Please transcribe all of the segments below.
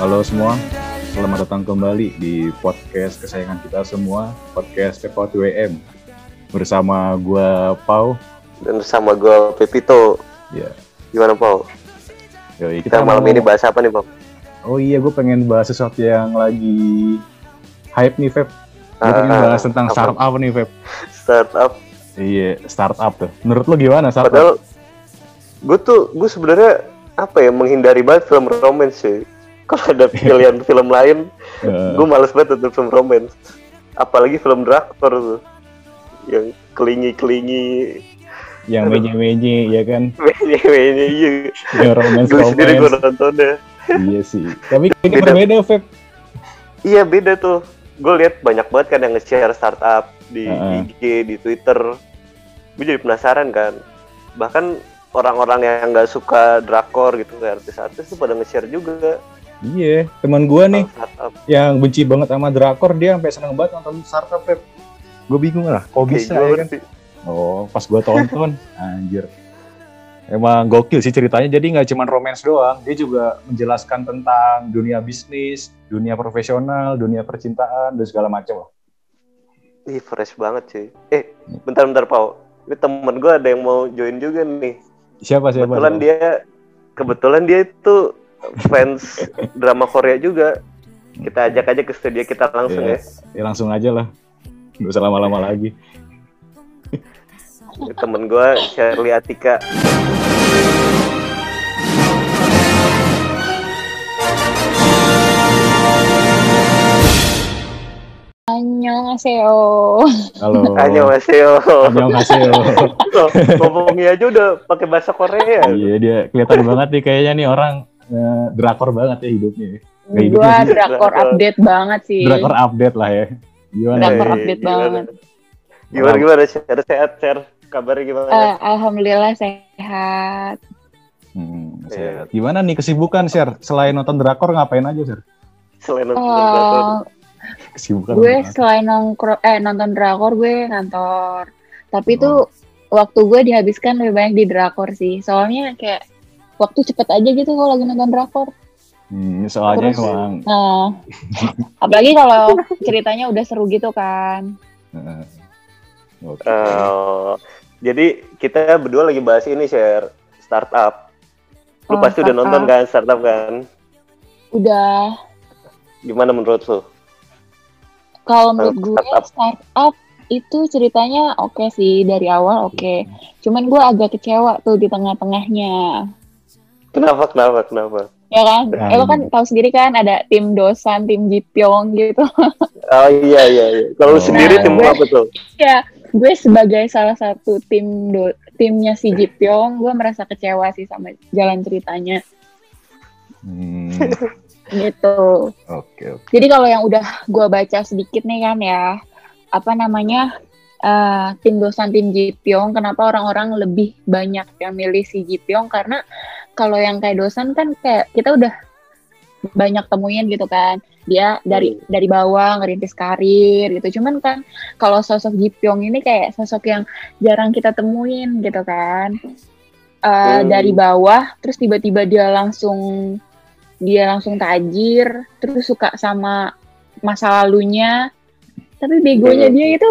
Halo semua, selamat datang kembali di podcast kesayangan kita semua, podcast Cepot WM. Bersama gue Pau dan bersama gue Pepito. Ya. Gimana Pau? Yo, kita, kita malam mau... ini bahas apa nih, Pau? Oh iya, gue pengen bahas sesuatu yang lagi hype nih, Feb. Gue uh, ah, pengen ah, bahas tentang apa? startup nih, Feb. Startup? Iya, startup tuh. Menurut lo gimana startup? Padahal gue tuh, gue sebenarnya apa ya menghindari banget film romance sih. Kalau ada pilihan film lain, gue males banget nonton film romance. Apalagi film drakor tuh yang kelingi-kelingi, yang menye-menye, ya kan? menye-menye, iya. Yang romance Gue sendiri gue nontonnya. Iya sih. Tapi ini Beda. berbeda, Feb. Iya beda tuh. Gue lihat banyak banget kan yang nge-share startup di Heeh. IG, di Twitter. Gue jadi penasaran kan. Bahkan orang-orang yang nggak suka drakor gitu, kayak artis-artis tuh pada nge-share juga Iya, teman gua nih startup. yang benci banget sama drakor dia sampai seneng banget nonton startup Feb. Gue bingung lah, kok Kayak bisa ya kan? sih. Oh, pas gua tonton, anjir. Emang gokil sih ceritanya, jadi nggak cuma romance doang, dia juga menjelaskan tentang dunia bisnis, dunia profesional, dunia percintaan, dan segala macam. Ih, fresh banget sih. Eh, bentar-bentar Pau. Ini temen gue ada yang mau join juga nih. Siapa siapa? Kebetulan siapa? dia, kebetulan dia itu fans drama Korea juga. Kita ajak aja ke studio kita langsung Iya. Ya langsung aja lah, nggak usah lama-lama lagi. ya. Temen gue Shirley Atika. Annyeonghaseyo. Halo. Annyeonghaseyo. Annyeonghaseyo. Loh, ngomongnya aja udah pakai bahasa Korea. Iya dia kelihatan banget nih kayaknya nih orang eh, drakor banget ya hidupnya. Nggak hidup Gua drakor Drakor. update banget sih. Drakor update lah ya. Gimana? Drakor ya? update gimana? banget. Gimana gimana share sehat share kabarnya gimana? Eh, Alhamdulillah sehat. Hmm, sehat. Gimana nih kesibukan, Sher? Selain nonton drakor ngapain aja, Sher? Selain nonton drakor. Kesibukan. gue apa? selain nongkrong eh nonton drakor gue kantor. Tapi Oh. tuh waktu gue dihabiskan lebih banyak di drakor sih. Soalnya kayak waktu cepet aja gitu kalau lagi nonton drakor. Hmm, soalnya Terus- emang Nah, apalagi kalau ceritanya udah seru gitu kan. eh, oke. Eh, jadi kita berdua lagi bahas ini share startup. Lu Oh, pasti udah startup. nonton kan startup kan? Udah Gimana menurut lu? Kalau menurut gue startup. startup itu ceritanya oke sih dari awal oke. Cuman gue agak kecewa tuh di tengah-tengahnya. Kenapa kenapa kenapa? Ya kan? Eh, lo kan tahu sendiri kan ada tim Dosan, tim Jipyong gitu. Oh iya iya iya. Kalau lu Oh. sendiri tim Nah, apa tuh? ya, gue sebagai salah satu tim do, timnya si Jipyong, gue merasa kecewa sih sama jalan ceritanya Hmm, gitu. oke, oke. Jadi kalau yang udah gue baca sedikit nih kan ya, apa namanya eh, tim dosan tim Jipyong, kenapa orang-orang lebih banyak yang milih si Jipyong karena kalau yang kayak dosan kan kayak kita udah banyak temuin gitu kan, dia dari dari bawah ngerintis karir gitu. Cuman kan kalau sosok Jipyong ini kayak sosok yang jarang kita temuin gitu kan, Eh, Hmm. dari bawah terus tiba-tiba dia langsung dia langsung tajir terus suka sama masa lalunya. Tapi begonya dia itu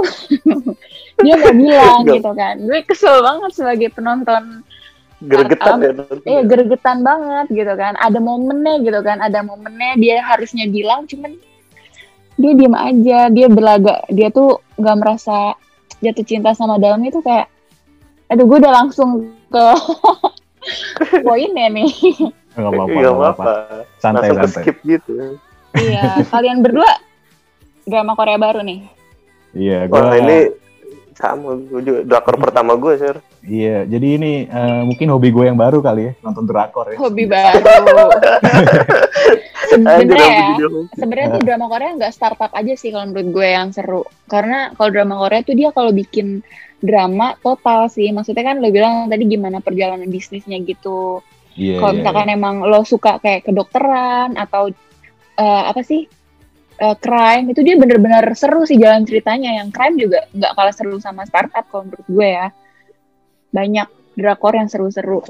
dia nggak bilang gitu kan. Gue kesel banget sebagai penonton Gregetan ya. eh gregetan banget gitu kan. Ada momennya gitu kan ada momennya dia harusnya bilang cuman dia diem aja. Dia berlagak dia tuh nggak merasa jatuh cinta sama dalamnya itu kayak aduh gue udah langsung ke poinnya nih Nggak apa-apa, Iya nggak apa-apa. Santai, Langsung santai. skip gitu. iya kalian berdua drama Korea baru nih Iya, Wah gua ini sama gue juga drakor pertama gue share. Iya, jadi ini eh, mungkin hobi gue yang baru kali ya, nonton drakor ya. hobi baru sebenarnya ya sebenarnya tuh drama Korea nggak startup aja sih kalau menurut gue yang seru karena kalau drama Korea tuh dia kalau bikin drama total sih maksudnya kan lo bilang tadi gimana perjalanan bisnisnya gitu Iya. kalau iya, misalkan emang lo suka kayak kedokteran atau eh, apa sih eh, crime itu dia bener-bener seru sih jalan ceritanya yang crime juga nggak kalah seru sama startup kalau menurut gue ya banyak drakor yang seru-seru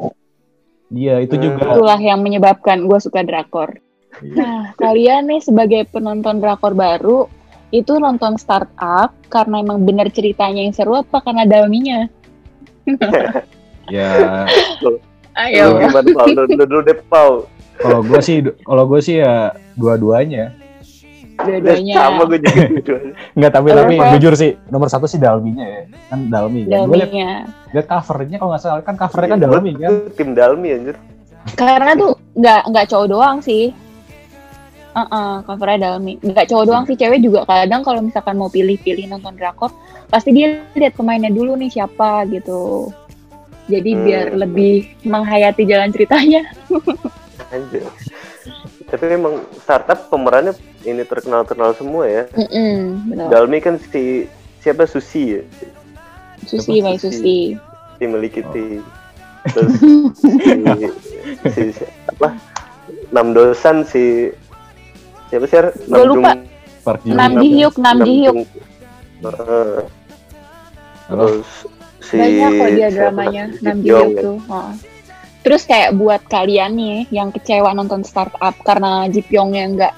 Iya, itu Hmm. juga. Itulah yang menyebabkan gue suka drakor. Iya. Nah, kalian nih sebagai penonton drakor baru, itu nonton startup karena emang bener ceritanya yang seru apa karena dalminya? Ya, Lu Ayo. gimana Pau? Dulu, dulu deh Pau. kalau gue sih, kalau gue sih ya dua-duanya. Dua-duanya. Sama gue juga dua-duanya. Enggak, tapi tapi jujur sih nomor satu sih Dalminya ya, kan Dalmi. Gue liat, Dalminya. liat covernya kalau nggak salah kan covernya kan Dalmi kan. Tim Dalmi anjir. Karena tuh nggak nggak cowok doang sih. Uh covernya dalmi. Nggak cowok doang sih, cewek juga kadang kalau misalkan mau pilih-pilih nonton drakor, pasti dia lihat pemainnya dulu nih siapa gitu. Jadi Hmm. biar lebih menghayati jalan ceritanya. Anjir. Tapi emang startup pemerannya ini terkenal-terkenal semua ya. Mm-mm, betul. Dalmi kan si siapa Susi ya? Susi, Mai Susi. Si Melikiti. Terus si, si, apa? Nam Dosan si siapa sih? Gua lupa. Nam Hyuk. Ji Hyuk, Nam Ji Hyuk. Jung- Heeh. Halo. Terus si Banyak kok dia dramanya, Si Nam Ji Pyong Hyuk ya. tuh. Oh. Terus kayak buat kalian nih yang kecewa nonton startup karena Ji Pyongnya nggak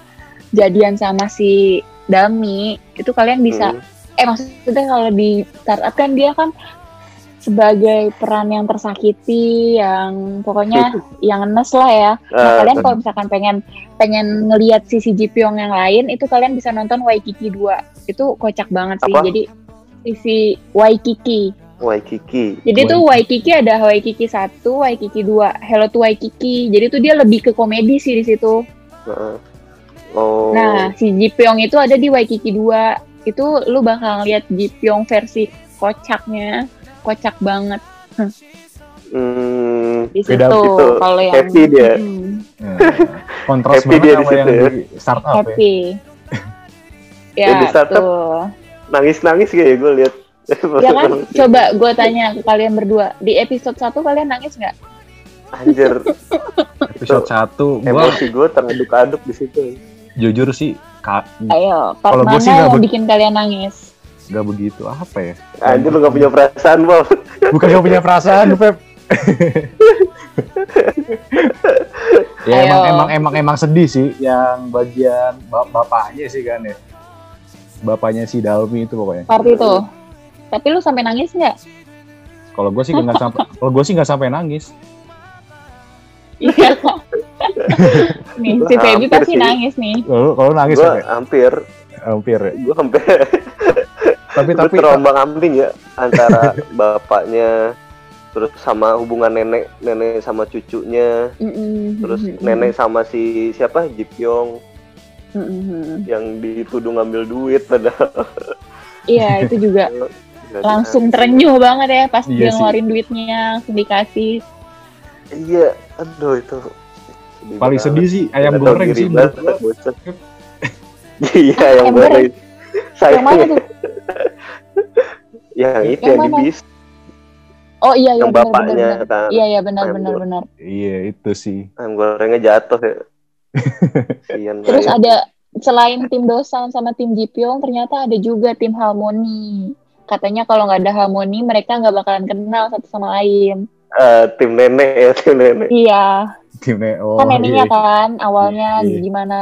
jadian sama si Dami, itu kalian bisa Hmm. eh maksudnya kalau di startup kan dia kan sebagai peran yang tersakiti yang pokoknya yang nes lah ya. Nah, Ah, kalian kalau misalkan pengen pengen ngelihat sisi Ji Pyong yang lain itu kalian bisa nonton Waikiki 2. Itu kocak banget sih. Apa? Jadi sisi Waikiki. Waikiki. Jadi tuh Waikiki ada Waikiki 1, Waikiki 2, Hello to Waikiki. Jadi tuh dia lebih ke komedi sih di situ. Heeh. Oh. Nah, si Ji Pyong itu ada di Waikiki 2. Itu lu bakal ngeliat Ji Pyong versi kocaknya. Kocak banget Hmm, di situ. Beda gitu. Kalau yang Happy dia. Hmm, Nah, kontras Happy banget dia di sama yang situ ya. di startup ya. happy. Ya, ya, di startup tuh. nangis-nangis kayak ya gue lihat. Ya kan, coba gue tanya ke kalian berdua. Di episode 1 kalian nangis nggak? Anjir, Episode 1 gua emosi gue teraduk-aduk di situ. jujur sih ka- Ayo, part mana sih yang bikin kalian nangis? nggak begitu apa ya? Anjir lu gak punya perasaan, Bob. Bukan gak punya perasaan, Pep. ya Ayo. emang emang emang emang sedih sih yang bagian bap- bapaknya sih kan ya. Bapaknya si Dalmi itu pokoknya. Part itu. Tapi lu sampai nangis nggak? Kalau gue sih nggak sampai kalau gue sih nggak sampai nangis. Iya. nih, si Feby pasti sih. nangis nih. Kalau kalau nangis Gue sampai hampir, hampir ya. gue hampir Tapi tapi terombang ambing ya antara bapaknya terus sama hubungan nenek nenek sama cucunya Mm-mm, terus nenek sama si siapa Jipyong mm-mm. yang dituduh ngambil duit padahal Iya, itu juga langsung terenyuh banget ya pas Iya dia sih. ngeluarin duitnya langsung dikasih. iya aduh itu sedih paling banget. sedih sih ayam Nggak tahu goreng sih. iya ayam Ayam goreng saya Yang mana tuh? yang itu Yang yang di mana? bis Oh iya iya yang benar benar. bapaknya benar. kan Iya iya benar Ayam benar benar. Iya itu sih. ayam gorengnya jatuh ya Terus banget. ada selain tim Dosan sama tim Jipyong ternyata ada juga tim Harmoni. Katanya kalau nggak ada Harmoni mereka nggak bakalan kenal satu sama lain. Eh, tim nenek ya tim nenek Iya, Timnya oh kan neneknya iya. kan awalnya Iya, iya. gimana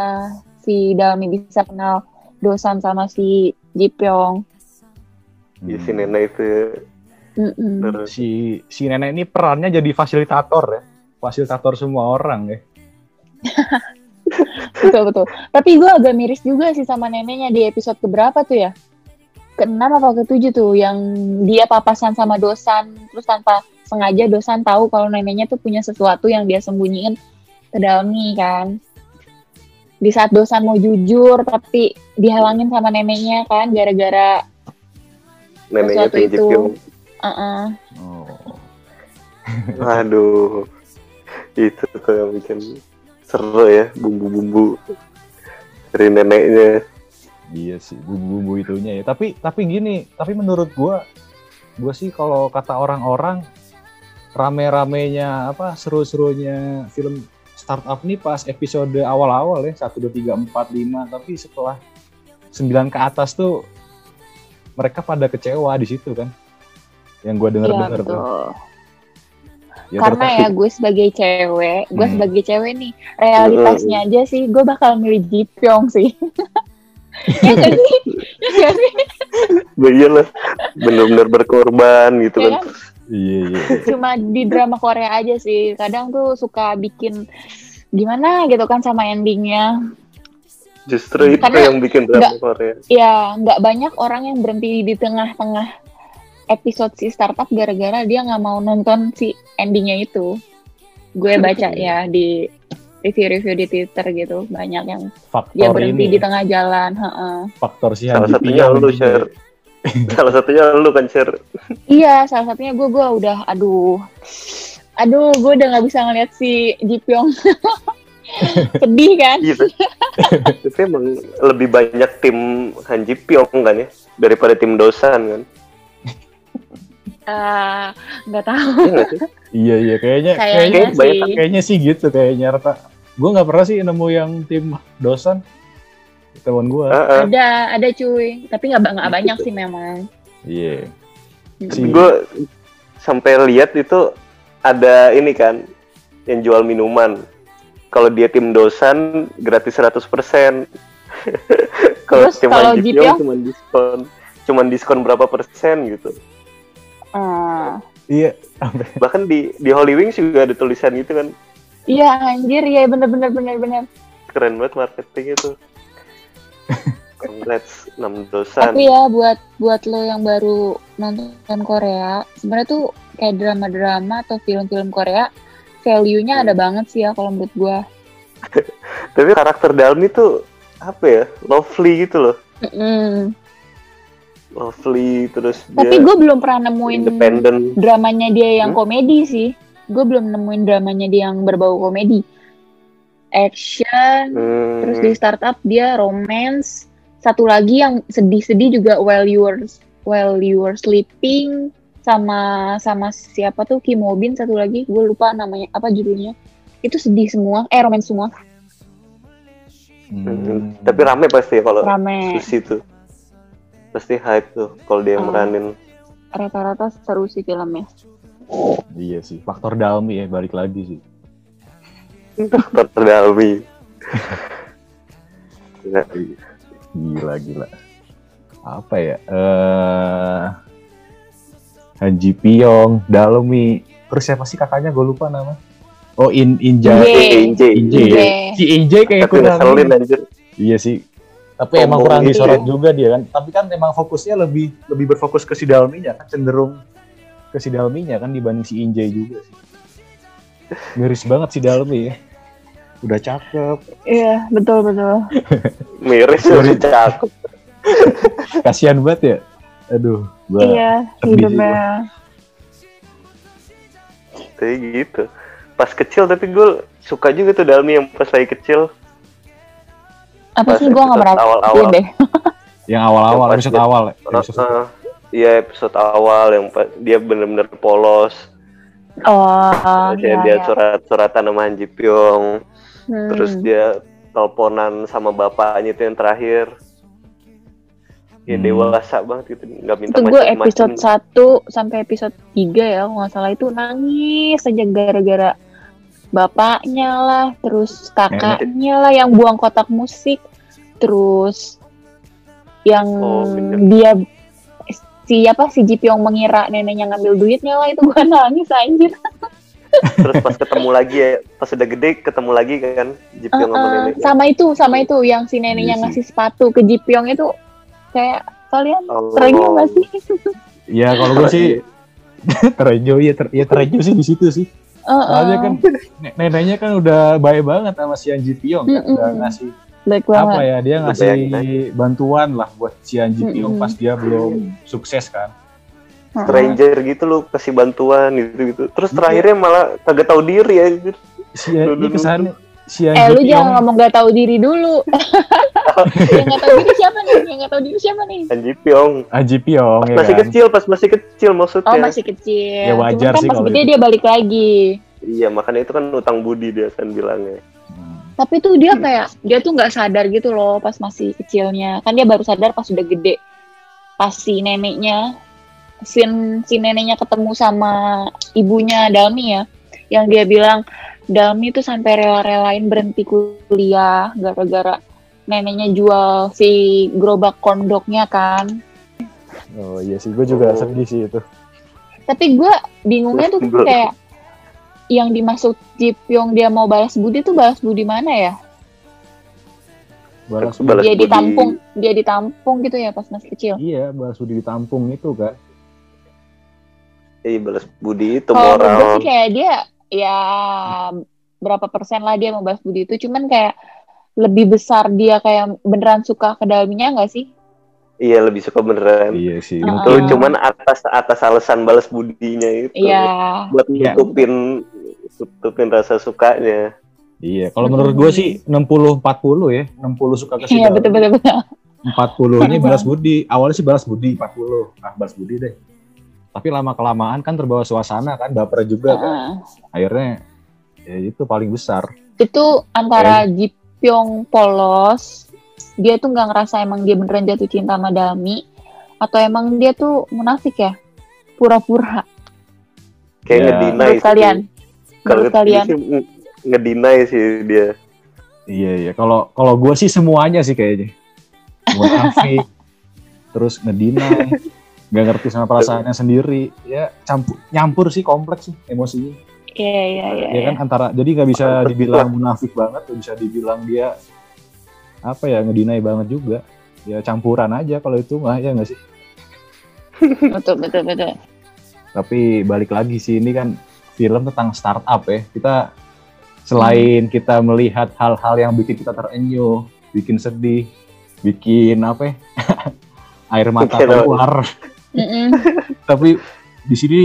si Dalmi bisa kenal Dosan sama si Jipyong. Ya, Hmm. si nenek itu Mm-mm. terus si si nenek ini perannya jadi fasilitator ya fasilitator semua orang ya betul betul. Tapi gue agak miris juga sih sama neneknya di episode keberapa tuh ya? Keenam apa ketujuh tuh yang dia papasan sama Dosan terus tanpa sengaja Dosan tahu kalau neneknya tuh punya sesuatu yang dia sembunyiin ke Dalmi kan. Di saat Dosan mau jujur tapi dihalangin sama neneknya kan gara-gara neneknya sesuatu tim itu. Jipyong uh-uh. oh. aduh itu tuh yang bikin seru ya bumbu-bumbu dari neneknya iya sih bumbu-bumbu itunya ya tapi tapi gini tapi menurut gua gua sih kalau kata orang-orang rame-ramenya apa seru-serunya film startup nih pas episode awal-awal ya satu dua tiga empat lima tapi setelah 9 ke atas tuh mereka pada kecewa di situ kan yang gua Iya denger-denger tuh betul. Ya, karena tertarik. ya gue sebagai cewek, gue Hmm. sebagai cewek nih realitasnya aja sih, gue bakal milih Ji Pyong sih. ya gak sih? Ya gak sih? Gue iya lah, bener-bener berkorban gitu Ya kan. kan? Iya, iya. Cuma di drama Korea aja sih. Kadang tuh suka bikin gimana gitu kan sama endingnya. Justru itu Karena yang bikin drama Korea. Ya nggak banyak orang yang berhenti di tengah-tengah episode si startup gara-gara dia nggak mau nonton si endingnya itu. Gue baca ya di review-review di Twitter gitu banyak yang Faktor dia berhenti ini, di ya, tengah jalan. heeh. faktor si Salah satunya lu share. Salah satunya lu kan share. Iya, salah satunya gue gue udah aduh. Aduh, gue udah nggak bisa ngeliat si Ji Pyong. Sedih kan? Iya. Tapi emang lebih banyak tim Han Ji Pyong kan ya daripada tim Dosan kan. Eh, nggak tahu. Iya sih? Iya, iya. Kayaknya, Kayaknya kayaknya, sih. kayaknya sih gitu kayaknya Rata. Gue nggak pernah sih nemu yang tim dosan. Teman gue. Heeh. Ada, ada cuy. Tapi nggak nggak banyak sih memang. Iya. Mm. Si Gue sampai lihat itu ada ini kan yang jual minuman. Kalau dia tim Dosan gratis 100%. kalau Terus tim kalau Ji Pyong Pyong? cuma diskon cuman diskon berapa persen gitu. Ah. iya. Bahkan di di Holy Wings juga ada tulisan gitu kan. Iya anjir, iya bener-bener bener-bener. Keren banget marketing itu. Congrats 6 dosan. Tapi ya buat buat lo yang baru nonton Korea, sebenarnya tuh kayak drama-drama atau film-film Korea, value-nya ada banget sih ya kalau menurut gua. Tapi karakter Dalmi tuh apa ya? Lovely gitu loh. Mm-mm. Lovely terus Tapi dia gue belum pernah nemuin dramanya dia yang Hmm? komedi sih. Gue belum nemuin dramanya dia yang berbau komedi. Action, Hmm, terus di startup dia romance. Satu lagi yang sedih-sedih juga while you were while you were sleeping sama sama siapa tuh Kim Ho Bin satu lagi gue lupa namanya apa judulnya. Itu sedih semua, eh romance semua. hmm, Hmm. Tapi rame pasti kalau Rame. Susi tuh. Pasti hype tuh kalau dia yang Ah. meranin. Rata-rata seru sih filmnya. Iya sih. Faktor Dalmi ya balik lagi sih. Karakter Dalmi. Nggak, Gila gila. Apa ya? Eh Han Ji Pyong, Dalmi. Terus siapa sih kakaknya? Gue lupa nama. Oh In Inja. Inje. Inje. Si Inje kayak kurang. ngeselin anjir. Iya sih. Tapi emang kurang gitu disorot juga dia kan. Tapi kan emang fokusnya lebih lebih berfokus ke si Dalminya kan cenderung ke si Dalminya kan dibanding si Injay juga sih. Miris banget si Dalmi ya. Udah cakep, Iya, betul betul. Miris sih cakep. kasihan banget ya. Aduh, gua Iya, hidupnya. Kayak gitu. Pas kecil tapi gue suka juga tuh Dalmi yang pas lagi kecil. Apa Pas sih gue nggak merhatiin awal-awal. deh. yang awal-awal episode awal ya. episode Heeh. Iya episode awal yang dia bener-bener polos. Oh, Terus iya, dia iya. surat-suratan sama Han Ji Pyong. Hmm. Terus dia teleponan sama bapaknya itu yang terakhir. Ya Hmm. dewasa banget gitu, nggak minta itu gue episode 1 sampai episode 3 ya kalau nggak salah itu nangis aja gara-gara bapaknya lah terus kakaknya lah yang buang kotak musik terus yang Oh, bener. dia siapa si Ji Pyong mengira neneknya ngambil duitnya lah itu gue nangis anjir Terus pas ketemu lagi ya, pas udah gede ketemu lagi kan Ji Pyong sama Uh-uh. neneknya. sama itu sama itu yang si neneknya Iya sih. ngasih sepatu ke Ji Pyong itu kayak kalian Oh. terenyuh nggak sih Ya kalau gue sih terejo ya, ter, ya terejo sih di situ sih. Uh-uh. Soalnya kan ne- neneknya kan udah baik banget sama si Han Ji Pyong kan. Mm-mm. Udah ngasih baik apa ya dia ngasih bayangin bantuan lah buat si Han Ji Pyong pas dia belum sukses kan. Stranger gitu lu kasih bantuan gitu gitu. Terus Iya. terakhirnya malah kagak tahu diri ya. Si Han Duh, duh, ini kesannya si Eh Ji lu jangan ngomong gak tahu diri dulu. yang gak tahu diri siapa nih? Yang gak tahu diri siapa nih? Han Ji Pyong. Han Ji Pyong Pas ya masih kan. kecil, pas masih kecil maksudnya. Oh masih kecil. Ya, wajar Cuman kan sih pas kalau gede itu. dia balik lagi. Iya, makanya itu kan utang budi dia kan bilangnya. Hmm. Tapi tuh dia kayak dia tuh nggak sadar gitu loh pas masih kecilnya. Kan dia baru sadar pas udah gede. Pas si neneknya, sin si neneknya ketemu sama ibunya Dalmi ya. yang dia bilang Dami tuh sampai rela-relain berhenti kuliah gara-gara neneknya jual si gerobak kondoknya kan. Oh iya sih, gue juga Oh. sedih sih itu. Tapi gue bingungnya tuh kayak yang dimaksud Jipyong dia mau balas budi tuh balas budi mana ya? Balas Balas dia budi. ditampung, dia ditampung gitu ya pas masih kecil. Iya, balas budi ditampung itu kan. Iya balas budi itu Kalau moral. sih kayak dia ya berapa persen lah dia mau balas budi itu, cuman kayak lebih besar dia kayak beneran suka ke dalamnya nggak sih? Iya lebih suka beneran. Iya sih. Itu Mungkin cuman atas atas alasan balas budinya itu. Iya. Buat Iya. nutupin nutupin rasa sukanya. Iya, kalau menurut gue sih 60 40 ya. 60 suka ke Iya betul betul betul. 40 ini balas budi. Awalnya sih balas budi 40. Ah, balas budi deh. Tapi lama kelamaan kan terbawa suasana kan, baper juga kan. Heeh. Akhirnya ya itu paling besar. Itu antara Jipyong polos, dia tuh nggak ngerasa emang dia beneran jatuh cinta sama Dami, atau emang dia tuh munafik ya, pura-pura. Kayak Ya. ngedinai kalian, Kalau kalian. sih nge- ngedinai sih dia. Iya iya. Kalau kalau gue sih semuanya sih kayaknya. Munafik, terus ngedinai, nggak ngerti sama perasaannya sendiri. Ya campur nyampur sih kompleks sih emosinya. Iya iya iya. Ya kan antara jadi nggak bisa dibilang munafik banget, nggak bisa dibilang dia apa ya ngedinai banget juga. Ya campuran aja kalau itu mah ya nggak sih. Betul betul betul. Tapi balik lagi sih ini kan film tentang startup ya. Kita selain kita melihat hal-hal yang bikin kita terenyuh, bikin sedih, bikin apa ya? air mata keluar. Tapi di sini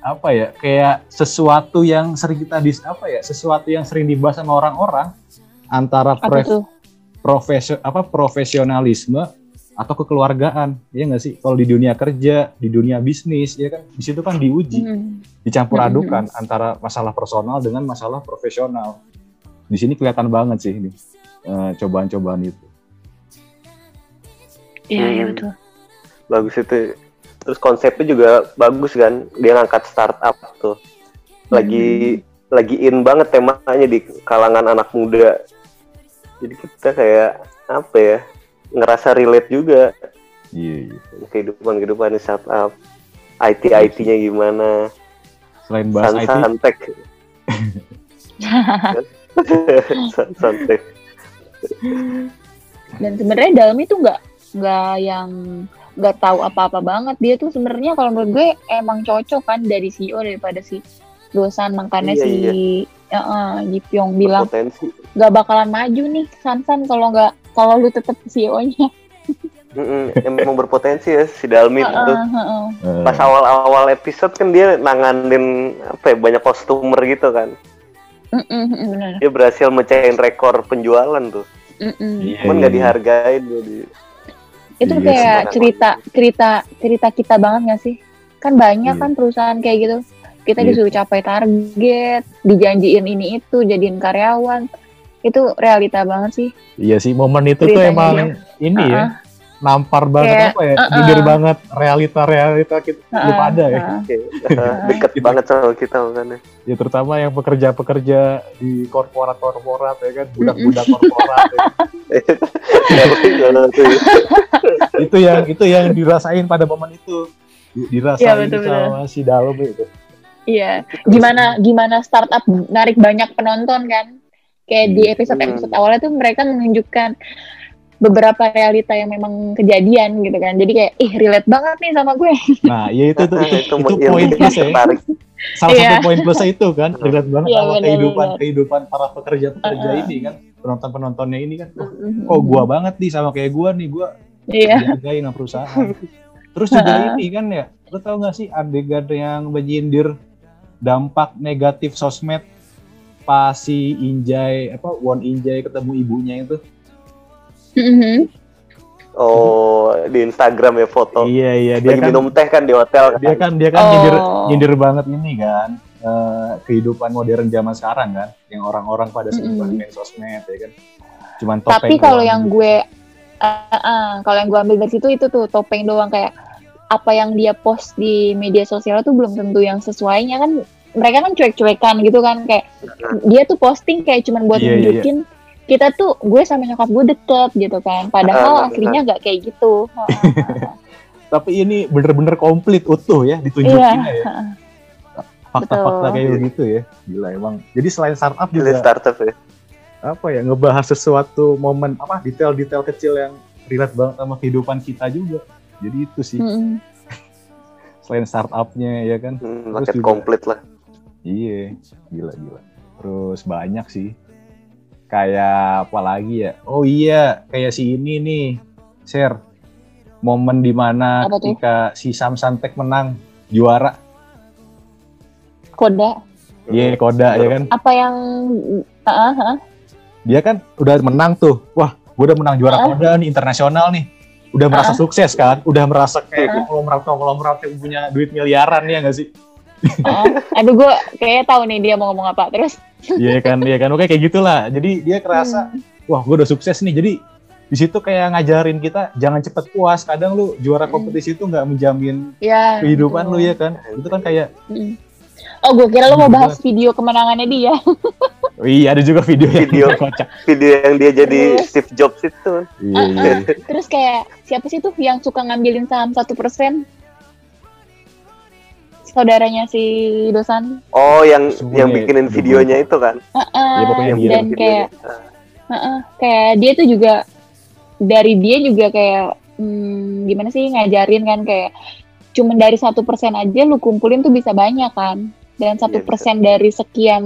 apa ya? Kayak sesuatu yang sering kita dis apa ya? Sesuatu yang sering dibahas sama orang-orang antara Apa pre- tuh? profesio apa profesionalisme atau kekeluargaan ya nggak sih kalau di dunia kerja di dunia bisnis ya kan di situ kan diuji Mm. dicampur Hmm. adukan antara masalah personal dengan masalah profesional di sini kelihatan banget sih ini eh, cobaan-cobaan itu Iya iya betul. Bagus itu. Terus konsepnya juga bagus kan. Dia ngangkat startup tuh. Lagi lagi in banget temanya di kalangan anak muda. Jadi kita kayak apa ya? Ngerasa relate juga iya, iya. kehidupan kehidupan di startup. IT IT-nya gimana? selain bahas San IT Santek. San- Santek. Dan sebenarnya dalam itu nggak nggak yang nggak tahu apa-apa banget. Dia tuh sebenarnya kalau menurut gue emang cocok kan dari CEO daripada si dosan makanya Iya, si ya, eh, Jipyong bilang Potensi. nggak bakalan maju nih Sansan kalau nggak kalau lu tetap CEO-nya. Mm-mm, Emang berpotensi ya si Dalmin Heeh, tuh. heeh. eh, pas awal-awal episode kan dia nanganin apa ya, banyak kostumer gitu kan Mm-mm, mm, bener. dia berhasil mecahin rekor penjualan tuh Mm-mm. iya, cuman iya, nggak iya. dihargain dia di Itu Iya, kayak cerita cerita cerita kita banget nggak sih? Kan banyak Iya. kan perusahaan kayak gitu. Kita Iya. disuruh capai target, dijanjiin ini itu, jadiin karyawan. Itu realita banget sih. iya sih momen itu tuh Ceritanya emang dia. ini ya Uh-uh. nampar banget Kayak, apa ya uh-uh. jujur banget realita-realita kita lu Heeh, pada ya heeh. Oke, eh, deket Gitu. banget sama kita makanya ya terutama yang pekerja-pekerja di korporat-korporat ya kan budak-budak korporat ya. Kalau tuh, itu yang itu yang dirasain pada momen itu Di- dirasain Iya, betul, sama si dalam itu Iya. Gimana gimana startup narik banyak penonton kan? Kayak di Iya. episode-episode awalnya tuh mereka menunjukkan beberapa realita yang memang kejadian gitu kan. Jadi kayak ih relate banget nih sama gue. nah ya itu itu itu, itu yang poin plus ya salah Iya. satu poin plusnya itu kan relate banget Iya, sama benar, kehidupan benar. kehidupan para pekerja-pekerja Uh-uh. ini kan penonton-penontonnya ini kan oh, oh gua banget nih sama kayak gua nih gua Iya. dihargain sama perusahaan terus juga ini kan ya lo tau gak sih adegan yang menyindir dampak negatif sosmed pas si Injay apa Won Injay ketemu ibunya itu Mhm. oh di Instagram ya foto iya iya dia lagi kan minum teh kan di hotel dia kan dia kan Oh. nyindir nyindir banget ini kan eh, kehidupan modern zaman sekarang kan yang orang-orang pada banget main sosmed ya kan cuman topeng Tapi kalau yang gitu. gue uh, uh, kalau yang gue ambil dari situ itu tuh topeng doang kayak apa yang dia post di media sosial tuh belum tentu yang sesuainya kan mereka kan cuek-cuekan gitu kan kayak dia tuh posting kayak cuman buat Iya, iya, nunjukin kita tuh gue sama nyokap gue deket gitu kan padahal Ah, aslinya nggak kayak gitu Tapi ini bener-bener komplit utuh ya ditunjukin iya ya. Fakta-fakta kayak begitu ya. Gila emang. Jadi selain startup Jadi juga startup ya. apa ya ngebahas sesuatu momen apa detail-detail kecil yang relate banget sama kehidupan kita juga. Jadi itu sih Mm-mm. selain startupnya ya kan. Hmm, Terus paket juga- komplit lah. Iya, gila gila. Terus banyak sih. Kayak apa lagi ya? Oh iya, kayak si ini nih, share momen di mana Apa tuh? ketika si Sam Santek menang juara, koda iya Koda ya kan? apa yang ah ah, Dia kan udah menang tuh, wah, gue udah menang juara Ah. Koda nih internasional nih, udah merasa sukses kan? Udah merasa kayak Ah. konglomerat konglomerat yang punya duit miliaran ya nggak sih? Ah. aduh gue kayaknya tahu nih dia mau ngomong apa terus Iya kan, iya kan, oke kayak gitulah. Jadi dia kerasa Hmm. wah gue udah sukses nih jadi di situ kayak ngajarin kita jangan cepet puas kadang lu juara Hmm. kompetisi itu nggak menjamin ya kehidupan betul. lu ya kan itu kan kayak Mm. oh gue kira lo mau bahas video kemenangannya dia oh iya ada juga video yang Video. kocak Video yang dia jadi Terus. Steve Jobs itu. iya, iya. Ah, ah. terus kayak siapa sih tuh yang suka ngambilin saham satu persen saudaranya si dosan Oh, yang yang nih, bikinin videonya itu kan. Ah. Iya, pokoknya yang dan kayak videonya. Heeh, kayak dia tuh juga dari dia juga kayak hmm, gimana sih ngajarin kan kayak cuman dari satu persen aja lu kumpulin tuh bisa banyak kan? Dan satu Iya, persen dari sekian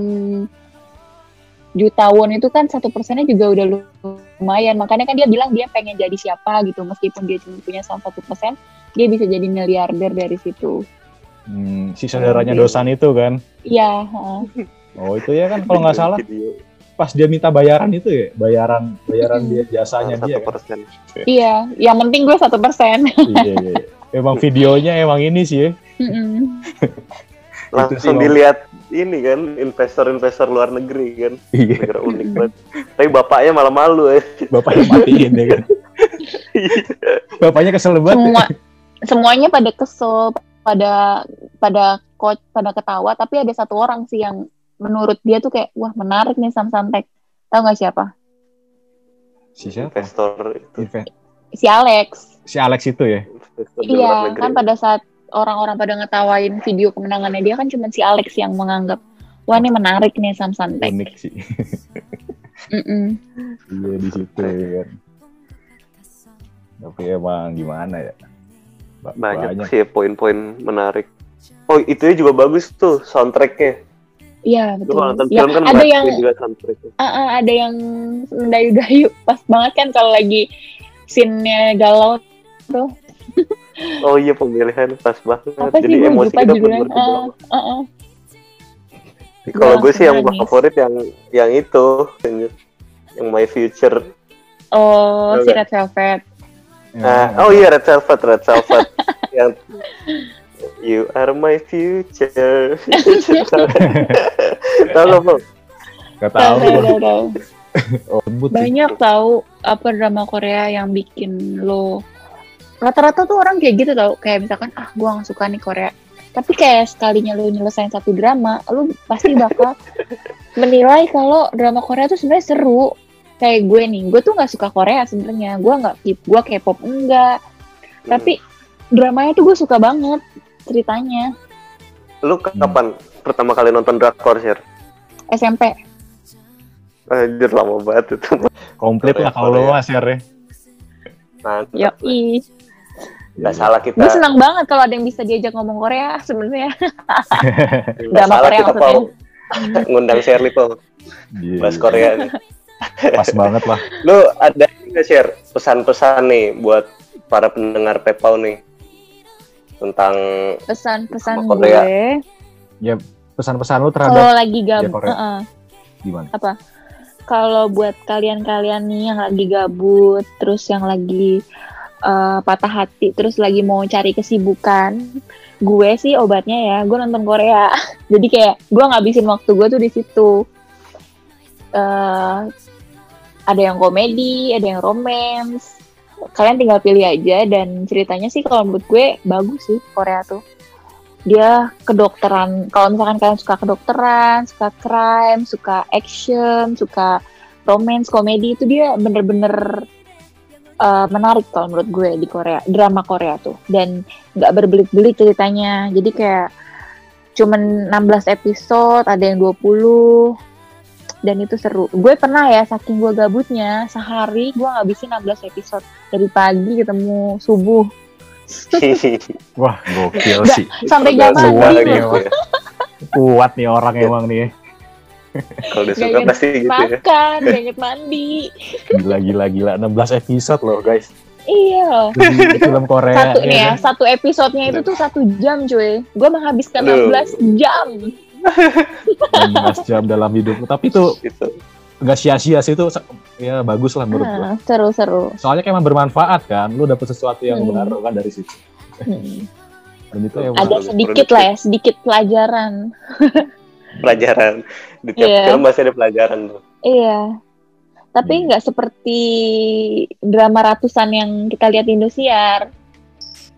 jutawan itu kan satu persennya juga udah lumayan. Makanya kan dia bilang dia pengen jadi siapa gitu. Meskipun dia cuma punya saham satu persen dia bisa jadi miliarder dari situ Hmm, si saudaranya dosan itu kan iya heeh. oh itu ya kan kalau nggak salah pas dia minta bayaran itu ya bayaran bayaran dia jasanya dia satu kan persen. iya yang penting gue satu persen iya, iya, iya. emang videonya emang ini sih ya. Langsung dilihat ini kan investor-investor luar negeri kan. iya Negara unik banget. Tapi bapaknya malah malu ya. bapaknya matiin ya kan bapaknya kesel banget ya. semua semuanya pada kesel pada pada coach pada ketawa tapi ada satu orang sih yang menurut dia tuh kayak wah menarik nih Sam Santek tahu nggak siapa? Si siapa? Investor itu. Si Alex. Si Alex itu ya? Iya kan pada saat orang-orang pada ngetawain video kemenangannya dia kan cuma si Alex yang menganggap wah ini menarik nih Sam Santek unik sih. Mm-mm. iya di situ ya kan. Tapi emang gimana ya Ba- banyak, sih poin-poin menarik. Oh itu juga bagus tuh soundtracknya. iya Lu betul nonton ya, film kan ada banyak yang juga soundtracknya. Ah, ah, ada yang mendayu-dayu pas banget kan kalau lagi scene-nya galau tuh Oh iya pemilihan pas banget. apa Jadi sih emosi kita judulnya bener-bener Ah, kebawa. ah, ah. Kalau gue sih yang nangis. favorit yang yang itu yang My Future. oh si Oke. Red Velvet Ah, oh iya Red Velvet, Red Velvet. yang You are my future. Tahu Bang? Gak tahu. Oh, banyak tahu apa drama Korea yang bikin lo rata-rata tuh orang kayak gitu tau kayak misalkan ah gua nggak suka nih Korea. Tapi kayak sekalinya lo nyelesain satu drama lo pasti bakal menilai kalau drama Korea tuh sebenarnya seru kayak gue nih gue tuh nggak suka Korea sebenarnya gue nggak gue K-pop enggak tapi dramanya tuh gue suka banget ceritanya lu kapan pertama kali nonton drakor sih? SMP Anjir lama banget itu. komplit lah kalau lo mas ya yo i Nggak salah kita. gue senang banget kalau ada yang bisa diajak ngomong Korea sebenarnya drama salah Korea kita maksudnya. ngundang Shirley Paul Iya, bahas. Korea nih. pas banget lah. Lu ada nggak share pesan-pesan nih buat para pendengar Pepau nih? Tentang pesan-pesan Korea. gue. Pesan-pesan lu kalau terhadap lagi gabut Korea. Heeh. gimana? Kalau buat kalian-kalian nih yang lagi gabut terus yang lagi eh, patah hati terus lagi mau cari kesibukan gue sih obatnya ya gue nonton Korea. Jadi kayak gue ngabisin waktu gue tuh di situ. Eh, ada yang komedi ada yang romance kalian tinggal pilih aja dan ceritanya sih kalau menurut gue bagus sih Korea tuh dia kedokteran. Kalau misalkan kalian suka kedokteran, suka crime, suka action, suka romance, komedi itu dia bener-bener uh, menarik kalau menurut gue di Korea, drama Korea tuh. Dan nggak berbelit-belit ceritanya. Jadi kayak cuman 16 episode, ada yang 20 dan itu seru. Gue pernah ya, saking gue gabutnya, sehari gue ngabisin 16 episode dari pagi ketemu subuh. Wah, gokil sih. Sampai jam mandi ya. Kuat nih orang emang nih. Kalau udah Gak suka pasti gitu ya. makan, inget mandi. Gila gila gila 16 episode loh, guys. Iya. Di film Korea. Satu nih ya ya, satu episodenya itu tuh satu jam cuy. Gue menghabiskan Aduh. 16 jam. Kan? 16 jam dalam hidupku. Tapi itu Gitu. nggak sia-sia sih itu ya bagus lah menurut. Nah, seru-seru. Soalnya kayak emang bermanfaat kan. Lu dapet sesuatu yang Hmm. baru kan dari situ. Hmm. Dan itu Ada Produktif. sedikit lah ya, sedikit pelajaran. Pelajaran. Di tiap Iya. film masih ada pelajaran tuh. Iya. Tapi Hmm. nggak seperti drama ratusan yang kita lihat di Indosiar.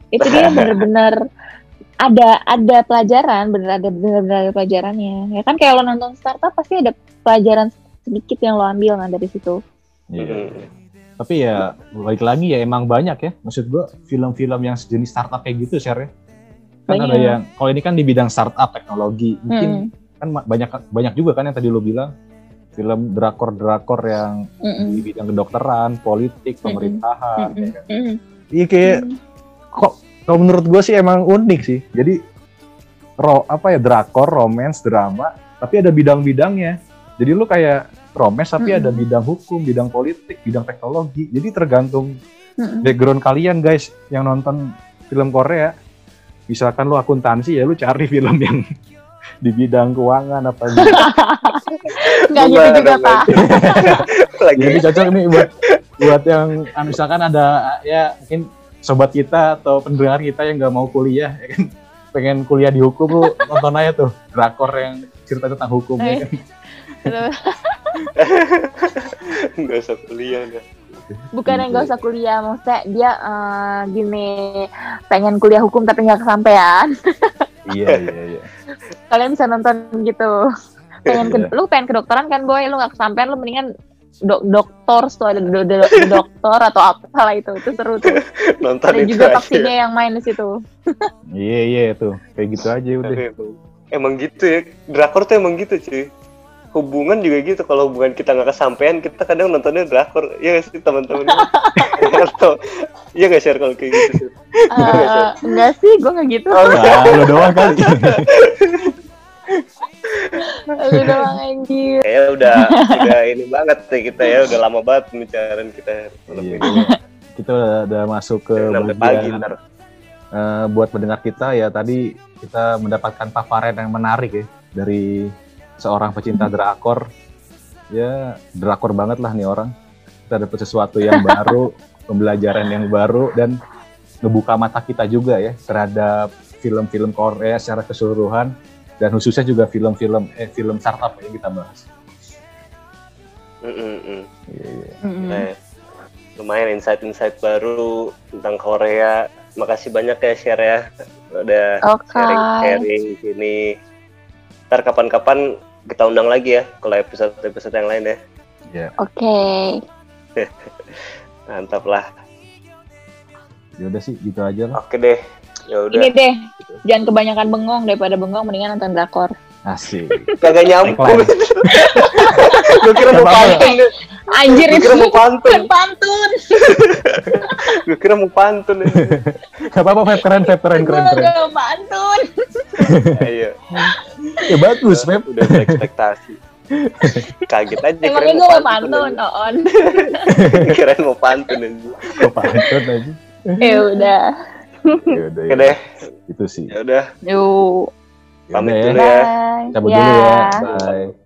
Itu dia bener-bener ada ada pelajaran, bener ada bener-bener ada pelajarannya. Ya kan kayak lo nonton startup pasti ada pelajaran sedikit yang lo ambil kan dari situ. Iya. Mm. Tapi ya balik lagi ya emang banyak ya. Maksud gua film-film yang sejenis startup kayak gitu share Kan ada Banyak. yang kalau ini kan di bidang startup teknologi, mungkin Hmm. kan banyak banyak juga kan yang tadi lo bilang film drakor-drakor yang Mm-mm. di bidang kedokteran, politik, pemerintahan. Mm-mm. ya kan. Iya kayak Mm. kok kalau menurut gue sih emang unik sih. Jadi ro apa ya drakor, romance, drama, tapi ada bidang-bidangnya. Jadi lu kayak romance tapi Mm-mm. ada bidang hukum, bidang politik, bidang teknologi. Jadi tergantung Mm-mm. background kalian guys yang nonton film Korea. Misalkan lu akuntansi ya lu cari film yang di bidang keuangan apa gitu. Nggak gitu juga pak. Lagi Jadi cocok nih buat buat yang ah, misalkan ada ya mungkin sobat kita atau pendengar kita yang nggak mau kuliah ya kan pengen kuliah di hukum lu nonton aja tuh drakor yang cerita tentang hukum ya kan. nggak usah kuliah dah. Bukan yang gak usah kuliah, maksudnya dia eh, gini pengen kuliah hukum tapi nggak kesampaian. iya iya iya. Kalian bisa nonton gitu. Pengen ke, Iya. lu pengen kedokteran kan boy, lu nggak kesampaian lu mendingan dok dokter tuh ada do, do- do- dokter atau apa lah itu itu seru tuh. Nonton Ada itu juga vaksinnya yang main di situ. Iya iya tuh kayak gitu aja udah. Emang, emang gitu ya. Drakor tuh emang gitu cuy. Hubungan juga gitu. Kalau hubungan kita nggak kesampaian, kita kadang nontonnya drakor. Iya nggak sih teman-teman? Atau iya nggak share kalau kayak gitu? Sih? Eh, enggak sih, gue nggak gitu. Oh, Nah, lu doang kali. Lu doang anjir. Kayaknya udah udah ini banget nih kita ya. Udah lama banget pembicaraan kita malam Iya. ini. kita udah, udah masuk ke pagi bagian ntar. eh, buat pendengar kita ya tadi kita mendapatkan paparan yang menarik ya dari seorang pecinta drakor ya drakor banget lah nih orang kita dapat sesuatu yang baru pembelajaran yang baru dan ngebuka mata kita juga ya terhadap film-film Korea secara keseluruhan dan khususnya juga film-film eh film startup yang kita bahas. Mm, mm, mm. Iya, iya. Mm-mm. Nah, lumayan insight-insight baru tentang Korea. Makasih banyak ya share ya. Udah Oke. sharing-sharing di sini. Ntar kapan-kapan kita undang lagi ya kalau episode-episode yang lain ya. Oke. Mantap lah. Ya udah sih gitu aja lah. Oke deh. Ya udah. Ini deh, jangan kebanyakan bengong daripada bengong mendingan nonton drakor. Asik. Kagak nyambung. Gue kira mau pantun. Anjir Gue itu kira mau pantun. pantun. Gue kira mau pantun. ya. Gak apa-apa, Feb. Keren, Feb. Keren, Gue keren, keren. gak pantun. Ayo. Ya bagus, Feb. Udah berekspektasi. Kaget aja. Emangnya gue mau pantun, on. Kirain mau pantun aja. Kok pantun aja. Ya udah. Ya udah, Oke ya. deh. Itu sih. Ya udah. Yuk. Ya Pamit dulu ya. ya. Cabut Ya. dulu ya. Bye.